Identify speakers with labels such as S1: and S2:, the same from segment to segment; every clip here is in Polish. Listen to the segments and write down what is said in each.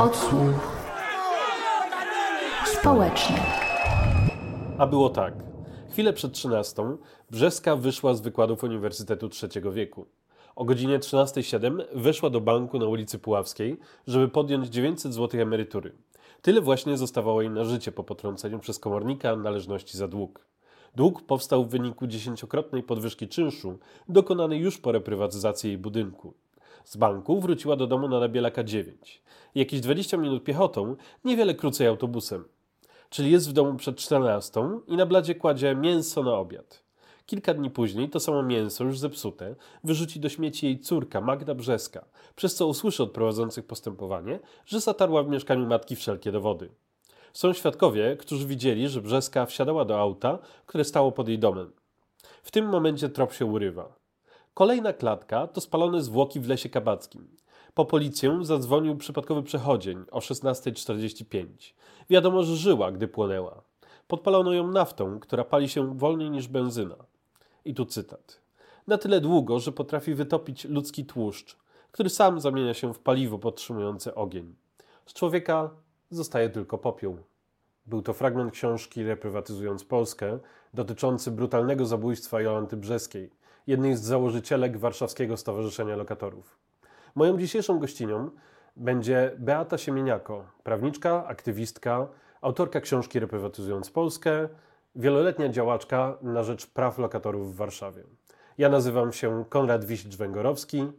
S1: Odsłuch społeczny.
S2: A było tak. Chwilę przed 13 Brzeska wyszła z wykładów Uniwersytetu III wieku. O godzinie 13.07 weszła do banku na ulicy Puławskiej, żeby podjąć 900 zł emerytury. Tyle właśnie zostawało jej na życie po potrąceniu przez komornika należności za dług. Dług powstał w wyniku dziesięciokrotnej podwyżki czynszu dokonanej już po reprywatyzacji jej budynku. Z banku wróciła do domu na Nabielaka 9. Jakieś 20 minut piechotą, niewiele krócej autobusem. Czyli jest w domu przed 14 i na bladzie kładzie mięso na obiad. Kilka dni później to samo mięso, już zepsute, wyrzuci do śmieci jej córka Magda Brzeska, przez co usłyszy od prowadzących postępowanie, że zatarła w mieszkaniu matki wszelkie dowody. Są świadkowie, którzy widzieli, że Brzeska wsiadała do auta, które stało pod jej domem. W tym momencie trop się urywa. Kolejna klatka to spalone zwłoki w lesie kabackim. Po policję zadzwonił przypadkowy przechodzień o 16.45. Wiadomo, że żyła, gdy płonęła. Podpalono ją naftą, która pali się wolniej niż benzyna. I tu cytat. Na tyle długo, że potrafi wytopić ludzki tłuszcz, który sam zamienia się w paliwo podtrzymujące ogień. Z człowieka zostaje tylko popiół. Był to fragment książki Reprywatyzując Polskę, dotyczący brutalnego zabójstwa Jolanty Brzeskiej, jednej z założycielek Warszawskiego Stowarzyszenia Lokatorów. Moją dzisiejszą gościnią będzie Beata Siemieniako, prawniczka, aktywistka, autorka książki Reprywatyzując Polskę, wieloletnia działaczka na rzecz praw lokatorów w Warszawie. Ja nazywam się Konrad Wiścz-Węgorowski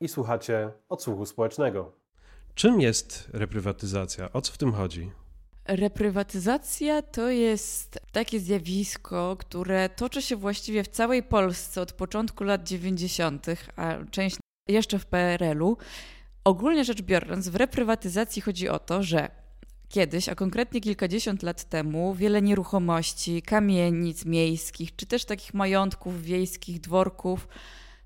S2: i słuchacie Odsłuchu Społecznego. Czym jest reprywatyzacja? O co w tym chodzi?
S3: Reprywatyzacja to jest takie zjawisko, które toczy się właściwie w całej Polsce od początku lat 90., a część jeszcze w PRL-u. Ogólnie rzecz biorąc, w reprywatyzacji chodzi o to, że kiedyś, a konkretnie kilkadziesiąt lat temu, wiele nieruchomości, kamienic miejskich, czy też takich majątków wiejskich, dworków,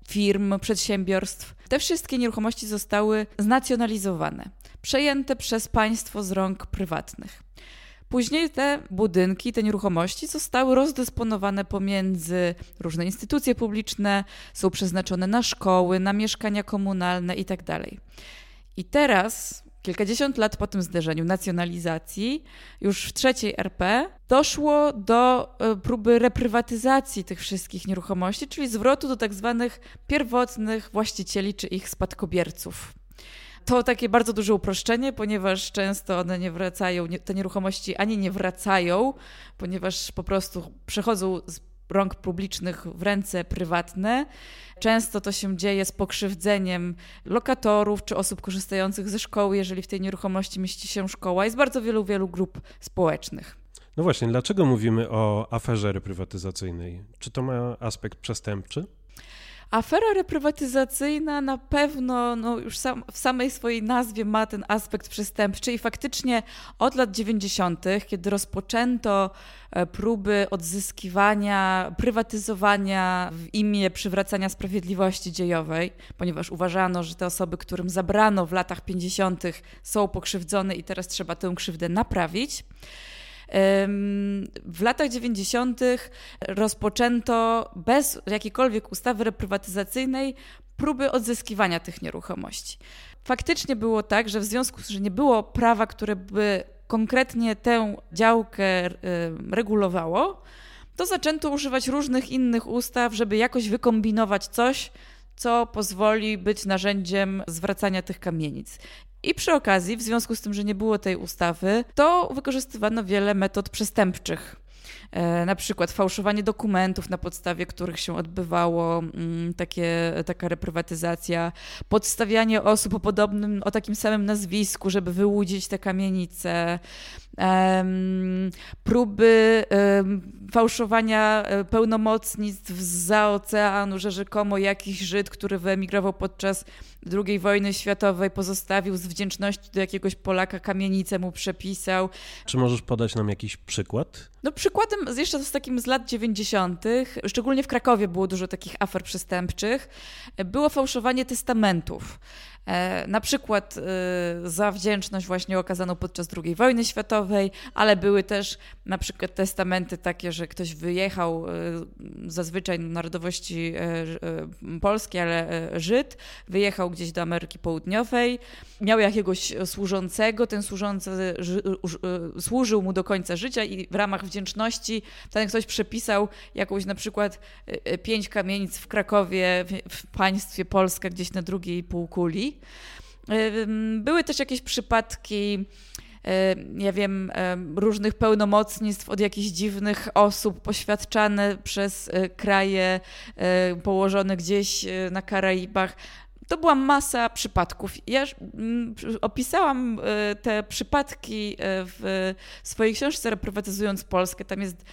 S3: firm, przedsiębiorstw, te wszystkie nieruchomości zostały znacjonalizowane, przejęte przez państwo z rąk prywatnych. Później te budynki, te nieruchomości zostały rozdysponowane pomiędzy różne instytucje publiczne, są przeznaczone na szkoły, na mieszkania komunalne itd. Tak I teraz, kilkadziesiąt lat po tym zderzeniu nacjonalizacji, już w trzeciej RP, doszło do e, próby reprywatyzacji tych wszystkich nieruchomości, czyli zwrotu do tak zwanych pierwotnych właścicieli czy ich spadkobierców to takie bardzo duże uproszczenie, ponieważ często one nie wracają, te nieruchomości ani nie wracają, ponieważ po prostu przechodzą z rąk publicznych w ręce prywatne. Często to się dzieje z pokrzywdzeniem lokatorów czy osób korzystających ze szkoły, jeżeli w tej nieruchomości mieści się szkoła. Jest bardzo wielu, wielu grup społecznych.
S2: No właśnie, dlaczego mówimy o aferze reprywatyzacyjnej? Czy to ma aspekt przestępczy?
S3: Afera reprywatyzacyjna na pewno no, już sam, w samej swojej nazwie ma ten aspekt przestępczy i faktycznie od lat 90., kiedy rozpoczęto e, próby odzyskiwania, prywatyzowania w imię przywracania sprawiedliwości dziejowej, ponieważ uważano, że te osoby, którym zabrano w latach 50., są pokrzywdzone i teraz trzeba tę krzywdę naprawić. W latach 90. rozpoczęto bez jakiejkolwiek ustawy reprywatyzacyjnej próby odzyskiwania tych nieruchomości. Faktycznie było tak, że w związku z tym, że nie było prawa, które by konkretnie tę działkę regulowało, to zaczęto używać różnych innych ustaw, żeby jakoś wykombinować coś, co pozwoli być narzędziem zwracania tych kamienic. I przy okazji, w związku z tym, że nie było tej ustawy, to wykorzystywano wiele metod przestępczych. E, na przykład fałszowanie dokumentów, na podstawie których się odbywało mm, takie, taka reprywatyzacja, podstawianie osób o podobnym, o takim samym nazwisku, żeby wyłudzić te kamienice, próby fałszowania e, pełnomocnictw za oceanu, że rzekomo jakiś Żyd, który wyemigrował podczas II wojny światowej, pozostawił z wdzięczności do jakiegoś Polaka kamienicę, mu przepisał.
S2: Czy możesz podać nam jakiś przykład?
S3: No przykładem jeszcze z takim z lat 90., szczególnie w Krakowie było dużo takich afer przestępczych, było fałszowanie testamentów. E, na przykład e, za wdzięczność właśnie okazaną podczas II wojny światowej, ale były też na przykład testamenty takie, że ktoś wyjechał e, zazwyczaj narodowości polskiej, ale Żyd, wyjechał gdzieś do Ameryki Południowej, miał jakiegoś służącego, ten służący służył mu do końca życia i w ramach wdzięczności ten ktoś przepisał jakąś na przykład pięć kamienic w Krakowie, w państwie Polska, gdzieś na drugiej półkuli. Były też jakieś przypadki, ja wiem, różnych pełnomocnictw od jakichś dziwnych osób poświadczane przez e, kraje e, położone gdzieś na Karaibach. To była masa przypadków. Ja opisałam te przypadki w swojej książce Reprywatyzując Polskę. Tam jest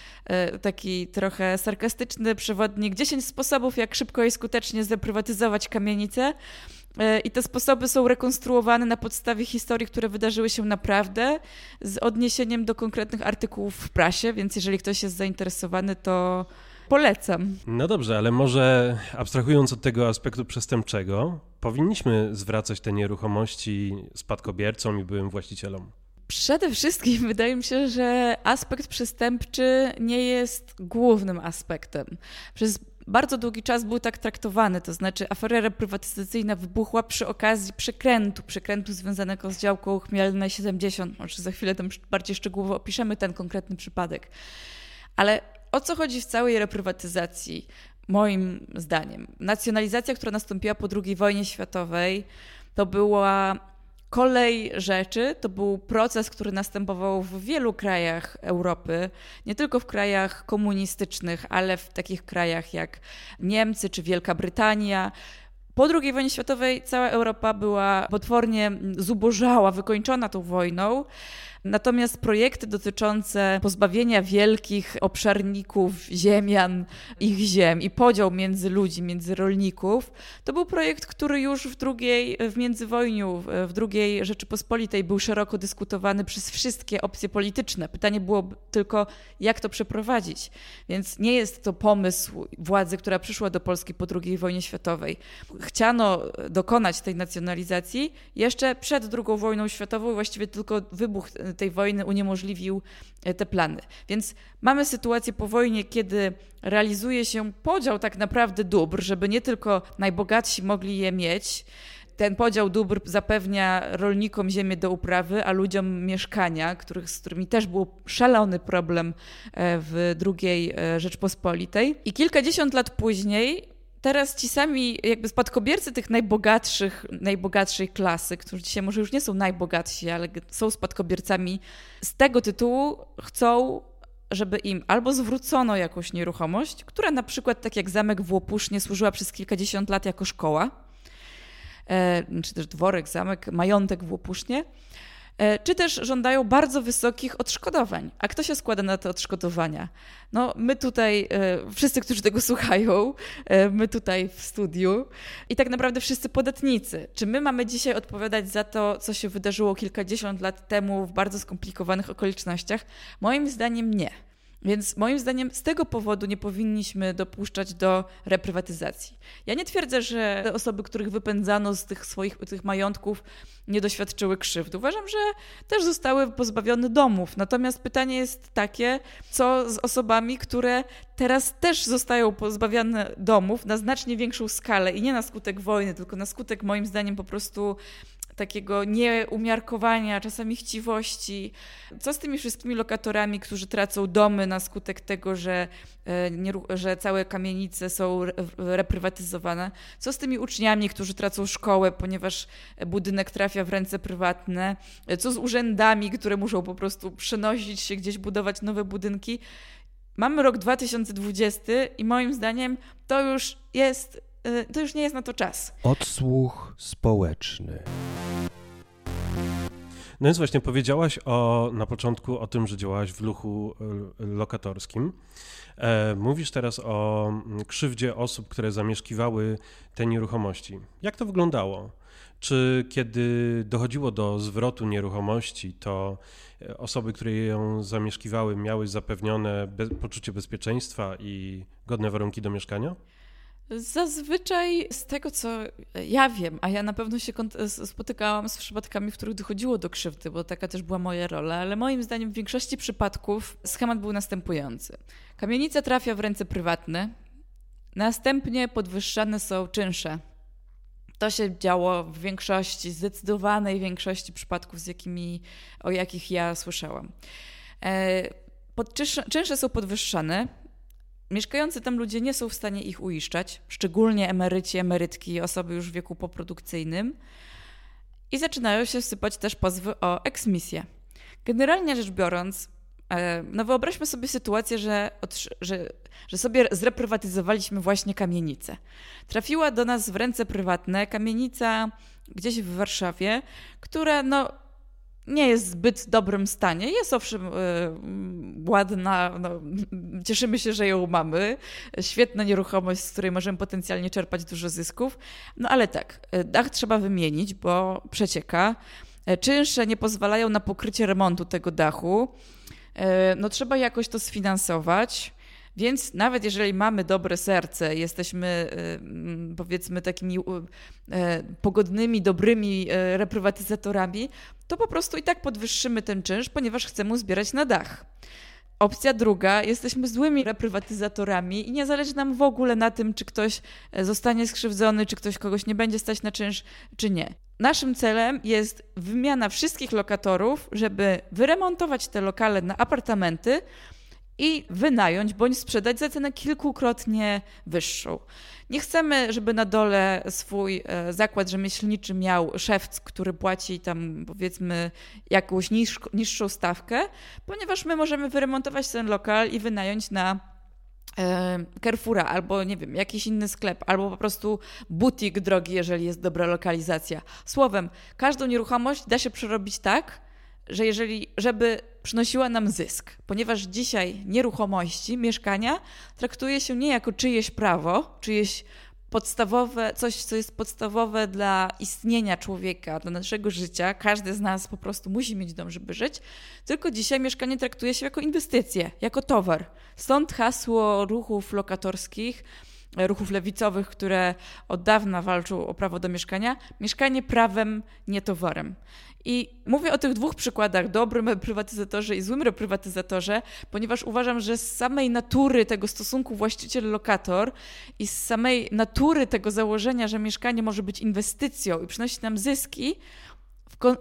S3: taki trochę sarkastyczny przewodnik 10 sposobów, jak szybko i skutecznie zreprywatyzować kamienicę. E, I te sposoby są rekonstruowane na podstawie historii, które wydarzyły się naprawdę, z odniesieniem do konkretnych artykułów w prasie, więc jeżeli ktoś jest zainteresowany, to polecam.
S2: No dobrze, ale może abstrahując od tego aspektu przestępczego, powinniśmy zwracać te nieruchomości spadkobiercom i byłym właścicielom.
S3: Przede wszystkim wydaje mi się, że aspekt przestępczy nie jest głównym aspektem. Przez bardzo długi czas był tak traktowany, to znaczy afera reprywatyzacyjna wybuchła przy okazji przekrętu, przekrętu związanego z działką Chmielne 70. Może za chwilę tam bardziej szczegółowo opiszemy ten konkretny przypadek. Ale o co chodzi w całej reprywatyzacji? Moim zdaniem. Nacjonalizacja, która nastąpiła po II wojnie światowej, to była kolej rzeczy to był proces, który następował w wielu krajach Europy, nie tylko w krajach komunistycznych, ale w takich krajach jak Niemcy czy Wielka Brytania. Po II wojnie światowej cała Europa była potwornie zubożała, wykończona tą wojną. Natomiast projekty dotyczące pozbawienia wielkich obszarników, ziemian, ich ziem i podział między ludzi, między rolników, to był projekt, który już w drugiej, w międzywojniu, w drugiej Rzeczypospolitej był szeroko dyskutowany przez wszystkie opcje polityczne. Pytanie było tylko, jak to przeprowadzić. Więc nie jest to pomysł władzy, która przyszła do Polski po II wojnie światowej. Chciano dokonać tej nacjonalizacji jeszcze przed II wojną światową, właściwie tylko wybuch tej wojny uniemożliwił e, te plany. Więc mamy sytuację po wojnie, kiedy realizuje się podział tak naprawdę dóbr, żeby nie tylko najbogatsi mogli je mieć. Ten podział dóbr zapewnia rolnikom ziemię do uprawy, a ludziom mieszkania, których, z którymi też był szalony problem e, w II e, Rzeczpospolitej. I kilkadziesiąt lat później teraz ci sami jakby spadkobiercy tych najbogatszych, najbogatszej klasy, którzy dzisiaj może już nie są najbogatsi, ale są spadkobiercami, z tego tytułu chcą żeby im albo zwrócono jakąś nieruchomość, która na przykład, tak jak zamek w Łopusznie, służyła przez kilkadziesiąt lat jako szkoła, e, czy też dworek, zamek, majątek w Łopusznie, czy też żądają bardzo wysokich odszkodowań. A kto się składa na te odszkodowania? No, my tutaj, e, wszyscy, którzy tego słuchają, e, my tutaj w studiu i tak naprawdę wszyscy podatnicy. Czy my mamy dzisiaj odpowiadać za to, co się wydarzyło kilkadziesiąt lat temu w bardzo skomplikowanych okolicznościach? Moim zdaniem nie. Więc moim zdaniem z tego powodu nie powinniśmy dopuszczać do reprywatyzacji. Ja nie twierdzę, że te osoby, których wypędzano z tych swoich tych majątków, nie doświadczyły krzywdy. Uważam, że też zostały pozbawione domów. Natomiast pytanie jest takie, co z osobami, które teraz też zostają pozbawione domów na znacznie większą skalę i nie na skutek wojny, tylko na skutek moim zdaniem po prostu takiego nieumiarkowania, czasami chciwości. Co z tymi wszystkimi lokatorami, którzy tracą domy na skutek tego, że, e, że całe kamienice są reprywatyzowane? Co z tymi uczniami, którzy tracą szkołę, ponieważ budynek trafia w ręce prywatne? Co z urzędami, które muszą po prostu przenosić się gdzieś, budować nowe budynki? Mamy rok 2020 i moim zdaniem to już jest, e, to już nie jest na to czas.
S1: Odsłuch społeczny.
S2: No więc właśnie powiedziałaś o, na początku o tym, że działałaś w luchu e, lokatorskim. E, mówisz teraz o mm, krzywdzie osób, które zamieszkiwały te nieruchomości. Jak to wyglądało? Czy kiedy dochodziło do zwrotu nieruchomości, to e, osoby, które ją zamieszkiwały, miały zapewnione be poczucie bezpieczeństwa i godne warunki do mieszkania?
S3: Zazwyczaj z tego, co ja wiem, a ja na pewno się spotykałam z przypadkami, w których dochodziło do krzywdy, bo taka też była moja rola, ale moim zdaniem w większości przypadków schemat był następujący. Kamienica trafia w ręce prywatne, następnie podwyższane są czynsze. To się działo w większości, zdecydowanej większości przypadków, z jakimi, o jakich ja słyszałam. E, pod, czynsze są podwyższane, Mieszkający tam ludzie nie są w stanie ich uiszczać, szczególnie emeryci, emerytki, osoby już w wieku poprodukcyjnym. I zaczynają się sypać też pozwy o eksmisję. Generalnie rzecz biorąc, e, no wyobraźmy sobie sytuację, że, że, że sobie zreprywatyzowaliśmy właśnie kamienicę. Trafiła do nas w ręce prywatne kamienica gdzieś w Warszawie, która no, nie jest w zbyt dobrym stanie. Jest owszem yy, ładna, no, cieszymy się, że ją mamy. Świetna nieruchomość, z której możemy potencjalnie czerpać dużo zysków. No ale tak, e, dach trzeba wymienić, bo przecieka. E, czynsze nie pozwalają na pokrycie remontu tego dachu. No trzeba jakoś to sfinansować. Więc nawet jeżeli mamy dobre serce, jesteśmy powiedzmy takimi pogodnymi, dobrymi reprywatyzatorami, to po prostu i tak podwyższymy ten czynsz, ponieważ chcemy zbierać na dach. Opcja druga, jesteśmy złymi reprywatyzatorami i nie zależy nam w ogóle na tym, czy ktoś e, zostanie skrzywdzony, czy ktoś kogoś nie będzie stać na czynsz, czy nie. Naszym celem jest wymiana wszystkich lokatorów, żeby wyremontować te lokale na apartamenty, i wynająć bądź sprzedać za cenę kilkukrotnie wyższą. Nie chcemy, żeby na dole swój e, zakład rzemieślniczy miał szewc, który płaci tam powiedzmy jakąś niższą stawkę, ponieważ my możemy wyremontować ten lokal i wynająć na e, Carrefoura albo nie wiem, jakiś inny sklep, albo po prostu butik drogi, jeżeli jest dobra lokalizacja. Słowem, każdą nieruchomość da się przerobić tak, że jeżeli, żeby przynosiła nam zysk, ponieważ dzisiaj nieruchomości, mieszkania traktuje się nie jako czyjeś prawo, czyjeś podstawowe, coś, co jest podstawowe dla istnienia człowieka, dla naszego życia. Każdy z nas po prostu musi mieć dom, żeby żyć. Tylko dzisiaj mieszkanie traktuje się jako inwestycję, jako towar. Stąd hasło ruchów lokatorskich, ruchów lewicowych, które od dawna walczą o prawo do mieszkania. Mieszkanie prawem, nie towarem. I mówię o tych dwóch przykładach, dobrym prywatyzatorze i złym reprywatyzatorze, ponieważ uważam, że z samej natury tego stosunku właściciel-lokator i z samej natury tego założenia, że mieszkanie może być inwestycją i przynosić nam zyski,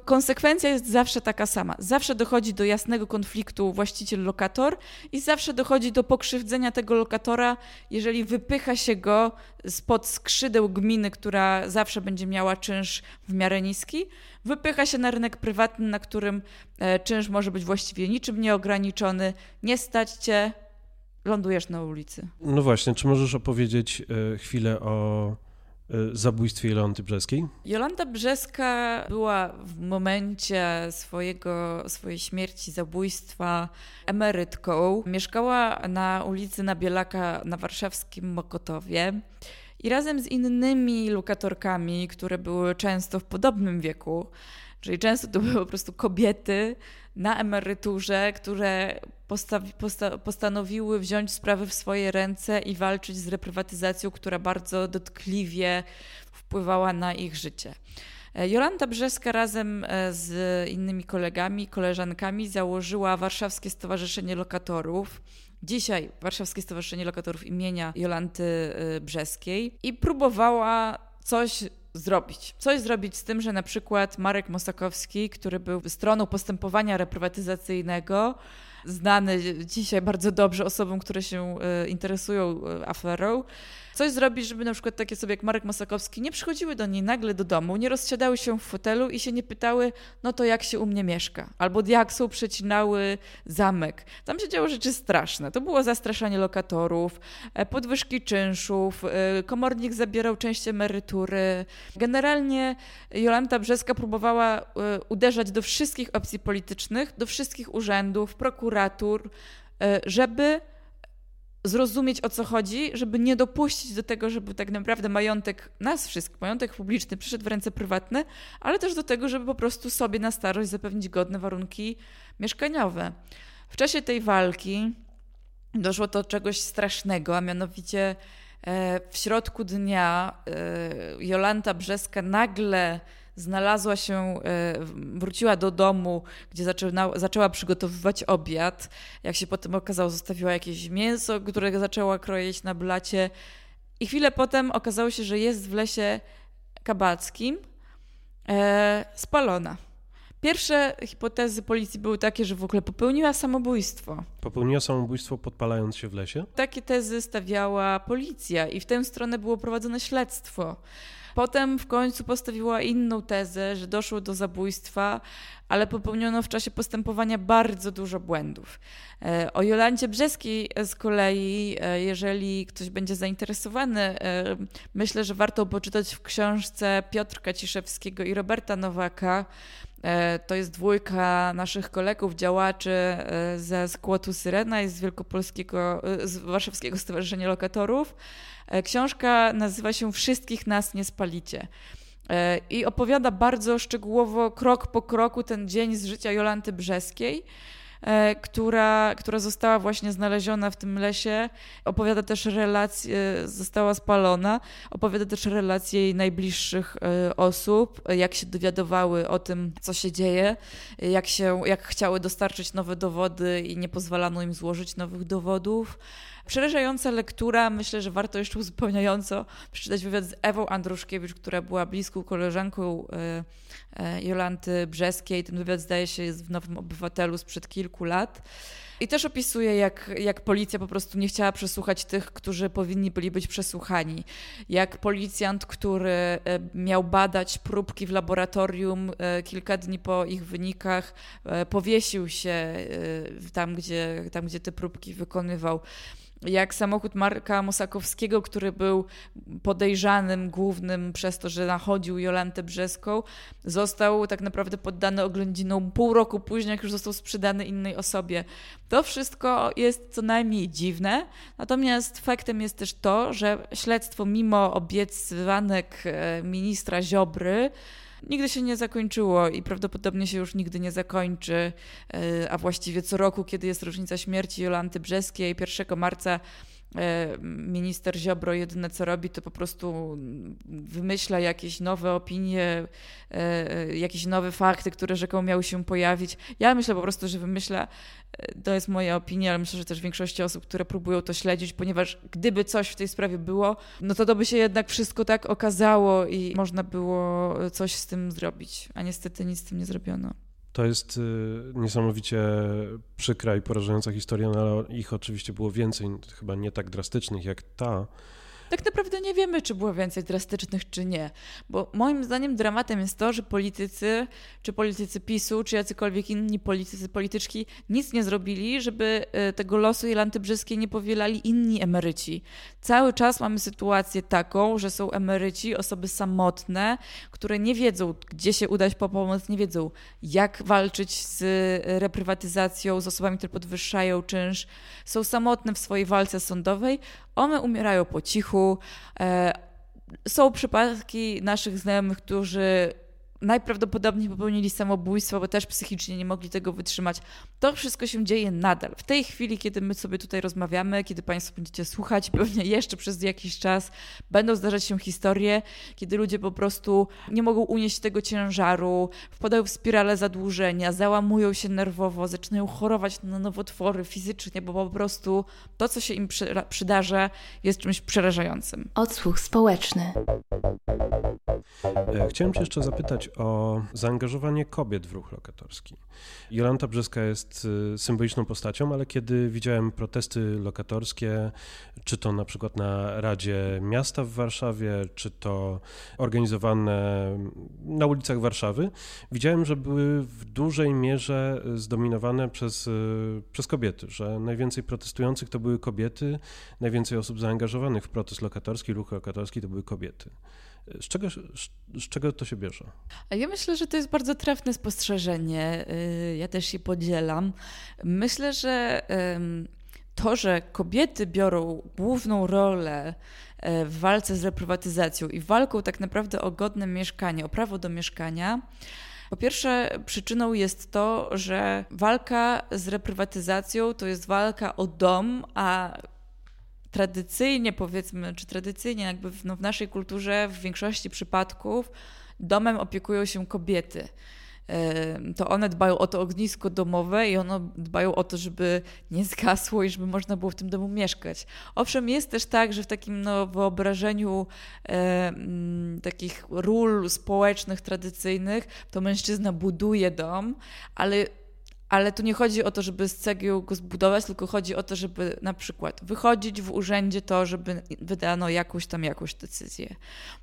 S3: konsekwencja jest zawsze taka sama. Zawsze dochodzi do jasnego konfliktu właściciel-lokator i zawsze dochodzi do pokrzywdzenia tego lokatora, jeżeli wypycha się go spod skrzydeł gminy, która zawsze będzie miała czynsz w miarę niski, wypycha się na rynek prywatny, na którym e, czynsz może być właściwie niczym nieograniczony. Nie stać cię, lądujesz na ulicy.
S2: No właśnie, czy możesz opowiedzieć e, chwilę o zabójstwie Jolanty Brzeskiej?
S3: Jolanta Brzeska była w momencie swojego, swojej śmierci, zabójstwa emerytką. Mieszkała na ulicy Nabielaka na warszawskim Mokotowie. I razem z innymi lokatorkami, które były często w podobnym wieku, czyli często to były po prostu kobiety na emeryturze, które posta, postanowiły wziąć sprawy w swoje ręce i walczyć z reprywatyzacją, która bardzo dotkliwie wpływała na ich życie. E, Jolanta Brzeska razem e, z innymi kolegami, koleżankami założyła Warszawskie Stowarzyszenie Lokatorów. Dzisiaj Warszawskie Stowarzyszenie Lokatorów imienia Jolanty e, Brzeskiej i próbowała coś zrobić. Coś zrobić z tym, że na przykład Marek Mosakowski, który był stroną postępowania reprywatyzacyjnego, znany dzisiaj bardzo dobrze osobom, które się e, interesują e, aferą, coś zrobić, żeby na przykład takie sobie jak Marek Mosakowski nie przychodziły do niej nagle do domu, nie rozsiadały się w fotelu i się nie pytały, no to jak się u mnie mieszka, albo jak są przecinały zamek. Tam się działy rzeczy straszne. To było zastraszanie lokatorów, e, podwyżki czynszów, e, komornik zabierał część emerytury. Generalnie Jolanta Brzeska próbowała e, uderzać do wszystkich opcji politycznych, do wszystkich urzędów, prokuratur, żeby zrozumieć o co chodzi, żeby nie dopuścić do tego, żeby tak naprawdę majątek nas wszystkich, majątek publiczny przyszedł w ręce prywatne, ale też do tego, żeby po prostu sobie na starość zapewnić godne warunki mieszkaniowe. W czasie tej walki doszło do czegoś strasznego, a mianowicie E, w środku dnia e, Jolanta Brzeska nagle znalazła się, e, wróciła do domu, gdzie zaczyna, zaczęła przygotowywać obiad. Jak się potem okazało, zostawiła jakieś mięso, które zaczęła kroić na blacie. I chwilę potem okazało się, że jest w lesie kabackim e, spalona. Pierwsze hipotezy policji były takie, że w ogóle popełniła samobójstwo.
S2: Popełniła samobójstwo podpalając się w lesie?
S3: Takie tezy stawiała policja i w tę stronę było prowadzone śledztwo. Potem w końcu postawiła inną tezę, że doszło do zabójstwa, ale popełniono w czasie postępowania bardzo dużo błędów. E, o Jolancie Brzeskiej z kolei, e, jeżeli ktoś będzie zainteresowany, e, myślę, że warto poczytać w książce Piotrka Ciszewskiego i Roberta Nowaka. To jest dwójka naszych kolegów, działaczy ze skłotu Syrena i z Wielkopolskiego, z Warszawskiego Stowarzyszenia Lokatorów. Książka nazywa się Wszystkich nas nie spalicie. E, i opowiada bardzo szczegółowo, krok po kroku, ten dzień z życia Jolanty Brzeskiej. E, która, która została właśnie znaleziona w tym lesie. Opowiada też relacje, została spalona. Opowiada też relacje jej najbliższych e, osób, jak się dowiadywały o tym, co się dzieje, jak, się, jak chciały dostarczyć nowe dowody i nie pozwalano im złożyć nowych dowodów. Przerażająca lektura, myślę, że warto jeszcze uzupełniająco przeczytać wywiad z Ewą Andruszkiewicz, która była bliską koleżanką e, e, Jolanty Brzeskiej. Ten wywiad zdaje się jest w Nowym Obywatelu sprzed kilku lat. I też opisuje, jak, jak policja po prostu nie chciała przesłuchać tych, którzy powinni byli być przesłuchani. Jak policjant, który e, miał badać próbki w laboratorium kilka dni po ich wynikach, powiesił się tam, gdzie, tam, gdzie te próbki wykonywał jak samochód Marka Mosakowskiego, który był podejrzanym głównym przez to, że nachodził Jolantę Brzeską, został tak naprawdę poddany oględzinom pół roku później, jak już został sprzedany innej osobie. To wszystko jest co najmniej dziwne, natomiast faktem jest też to, że śledztwo mimo obiecywanek e, ministra Ziobry nigdy się nie zakończyło i prawdopodobnie się już nigdy nie zakończy, e, a właściwie co roku, kiedy jest rocznica śmierci Jolanty Brzeskiej, 1 marca minister Ziobro jedyne co robi, to po prostu wymyśla jakieś nowe opinie, e, jakieś nowe fakty, które rzekomo miały się pojawić. Ja myślę po prostu, że wymyśla, e, to jest moja opinia, ale myślę, że też większości osób, które próbują to śledzić, ponieważ gdyby coś w tej sprawie było, no to to by się jednak wszystko tak okazało i można było coś z tym zrobić, a niestety nic z tym nie zrobiono.
S2: To jest y, niesamowicie przykra i porażająca historia, no ale ich oczywiście było więcej, chyba nie tak drastycznych jak ta,
S3: tak naprawdę nie wiemy, czy było więcej drastycznych, czy nie. Bo moim zdaniem dramatem jest to, że politycy, czy politycy PiSu, czy jacykolwiek inni politycy, polityczki nic nie zrobili, żeby e, tego losu Jelanty Brzeskiej nie powielali inni emeryci. Cały czas mamy sytuację taką, że są emeryci, osoby samotne, które nie wiedzą, gdzie się udać po pomoc, nie wiedzą, jak walczyć z reprywatyzacją, z osobami, które podwyższają czynsz, są samotne w swojej walce sądowej, one umierają po cichu. E, są przypadki naszych znajomych, którzy najprawdopodobniej popełnili samobójstwo, bo też psychicznie nie mogli tego wytrzymać. To wszystko się dzieje nadal. W tej chwili, kiedy my sobie tutaj rozmawiamy, kiedy Państwo będziecie słuchać, pewnie jeszcze przez jakiś czas będą zdarzać się historie, kiedy ludzie po prostu nie mogą unieść tego ciężaru, wpadają w spirale zadłużenia, załamują się nerwowo, zaczynają chorować na nowotwory fizycznie, bo po prostu to, co się im przydarza, jest czymś przerażającym.
S1: Odsłuch społeczny.
S2: E, chciałem Cię jeszcze zapytać o zaangażowanie kobiet w ruch lokatorski. Jolanta Brzeska jest y, symboliczną postacią, ale kiedy widziałem protesty lokatorskie, czy to na przykład na Radzie Miasta w Warszawie, czy to organizowane na ulicach Warszawy, widziałem, że były w dużej mierze zdominowane przez, y, przez kobiety, że najwięcej protestujących to były kobiety, najwięcej osób zaangażowanych w protest lokatorski, ruch lokatorski to były kobiety. Z czego, z czego to się bierze?
S3: Ja myślę, że to jest bardzo trafne spostrzeżenie. Y, ja też je podzielam. Myślę, że to, że kobiety biorą główną rolę e, w walce z reprywatyzacją i walką tak naprawdę o godne mieszkanie, o prawo do mieszkania, po pierwsze, przyczyną jest to, że walka z reprywatyzacją to jest walka o dom, a tradycyjnie powiedzmy, czy tradycyjnie jakby w, no, w naszej kulturze w większości przypadków domem opiekują się kobiety to one dbają o to ognisko domowe i one dbają o to, żeby nie zgasło i żeby można było w tym domu mieszkać. Owszem, jest też tak, że w takim no, wyobrażeniu e, takich ról społecznych, tradycyjnych, to mężczyzna buduje dom, ale ale tu nie chodzi o to, żeby z cegieł go zbudować, tylko chodzi o to, żeby na przykład wychodzić w urzędzie to, żeby wydano jakąś tam jakąś decyzję.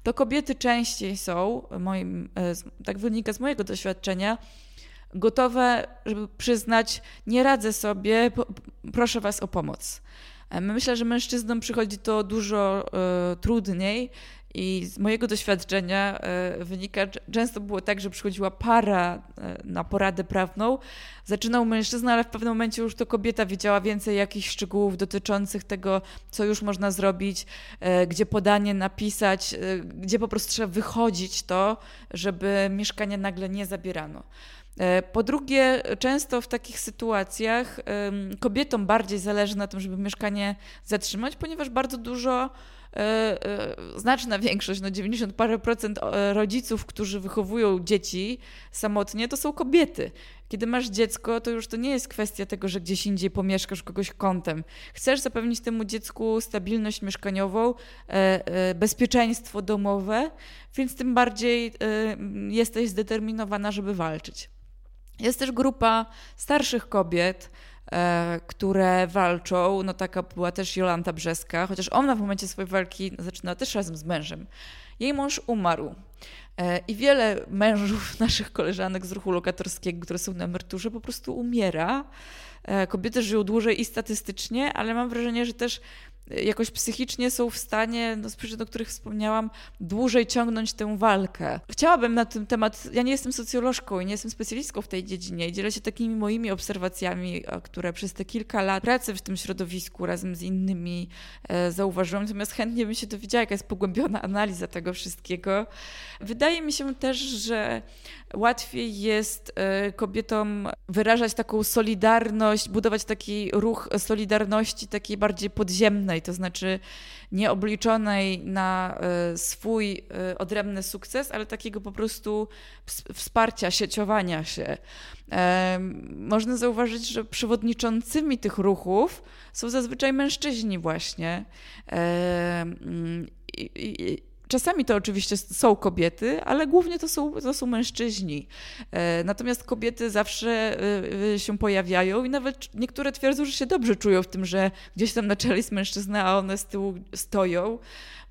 S3: To kobiety częściej są, moim, e, tak wynika z mojego doświadczenia, gotowe, żeby przyznać, nie radzę sobie, proszę was o pomoc. E, myślę, że mężczyznom przychodzi to dużo y, trudniej i z mojego doświadczenia e, wynika, często było tak, że przychodziła para e, na poradę prawną, zaczynał mężczyzna, ale w pewnym momencie już to kobieta wiedziała więcej jakichś szczegółów dotyczących tego, co już można zrobić, e, gdzie podanie napisać, gdzie po prostu trzeba wychodzić to, żeby mieszkania nagle nie zabierano. Po drugie, często w takich sytuacjach kobietom bardziej zależy na tym, żeby mieszkanie zatrzymać, ponieważ bardzo dużo znaczna większość, no 90 parę procent e, rodziców, którzy wychowują dzieci samotnie, to są kobiety. Kiedy masz dziecko, to już to nie jest kwestia tego, że gdzieś indziej pomieszkasz kogoś kątem. Chcesz zapewnić temu dziecku stabilność mieszkaniową, bezpieczeństwo domowe, więc tym bardziej jesteś zdeterminowana, żeby walczyć. Jest też grupa starszych kobiet, E, które walczą. No taka była też Jolanta Brzeska, chociaż ona w momencie swojej walki zaczyna też razem z mężem. Jej mąż umarł. E, I wiele mężów naszych koleżanek z ruchu lokatorskiego, które są na emeryturze, po prostu umiera. E, kobiety żyją dłużej i statystycznie, ale mam wrażenie, że też jakoś psychicznie są w stanie, no z przyczyn, o których wspomniałam, dłużej ciągnąć tę walkę. Chciałabym na ten temat, ja nie jestem socjolożką i nie jestem specjalistką w tej dziedzinie i dzielę się takimi moimi obserwacjami, które przez te kilka lat pracy w tym środowisku razem z innymi e, zauważyłam, natomiast chętnie bym się dowiedziała, jaka jest pogłębiona analiza tego wszystkiego. Wydaje mi się też, że łatwiej jest e, kobietom wyrażać taką solidarność, budować taki ruch solidarności takiej bardziej podziemnej, to znaczy nieobliczonej na e, swój e, odrębny sukces, ale takiego po prostu wsparcia, sieciowania się. Można zauważyć, że przewodniczącymi tych ruchów są zazwyczaj mężczyźni właśnie. I, Czasami to oczywiście są kobiety, ale głównie to są, to są mężczyźni. E, natomiast kobiety zawsze e, e, się pojawiają i nawet niektóre twierdzą, że się dobrze czują w tym, że gdzieś tam na czele jest mężczyzna, a one z tyłu stoją.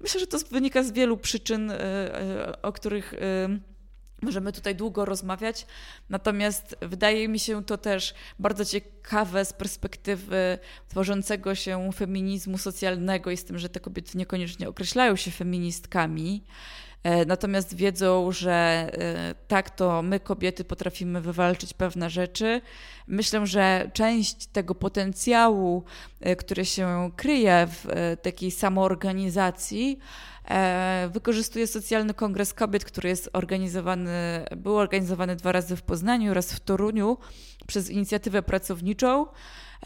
S3: Myślę, że to wynika z wielu przyczyn, o których Możemy tutaj długo rozmawiać, natomiast wydaje mi się to też bardzo ciekawe z perspektywy tworzącego się feminizmu socjalnego i z tym, że te kobiety niekoniecznie określają się feministkami, e, natomiast wiedzą, że e, tak to my kobiety potrafimy wywalczyć pewne rzeczy. Myślę, że część tego potencjału, e, który się kryje w takiej samoorganizacji, wykorzystuje Socjalny Kongres Kobiet, który jest organizowany, był organizowany dwa razy w Poznaniu oraz w Toruniu przez inicjatywę pracowniczą,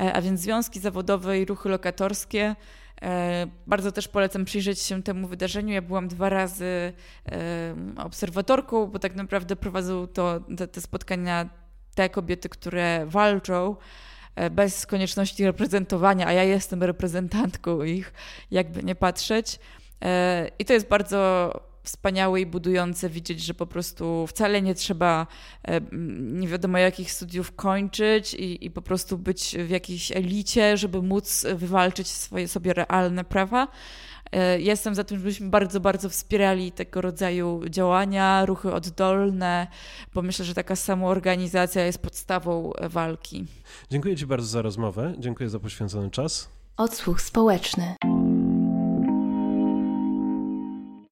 S3: e, a więc związki zawodowe i ruchy lokatorskie. E, bardzo też polecam przyjrzeć się temu wydarzeniu. Ja byłam dwa razy obserwatorką, bo tak naprawdę prowadzą to, te, te spotkania te kobiety, które walczą bez konieczności reprezentowania, a ja jestem reprezentantką ich, jakby nie patrzeć. E, I to jest bardzo wspaniałe i budujące widzieć, że po prostu wcale nie trzeba e, nie wiadomo jakich studiów kończyć i, i po prostu być w jakiejś elicie, żeby móc wywalczyć swoje sobie realne prawa. E, jestem za tym, żebyśmy bardzo, bardzo wspierali tego rodzaju działania, ruchy oddolne, bo myślę, że taka samoorganizacja jest podstawą walki.
S2: Dziękuję Ci bardzo za rozmowę. Dziękuję za poświęcony czas.
S4: Odsłuch społeczny.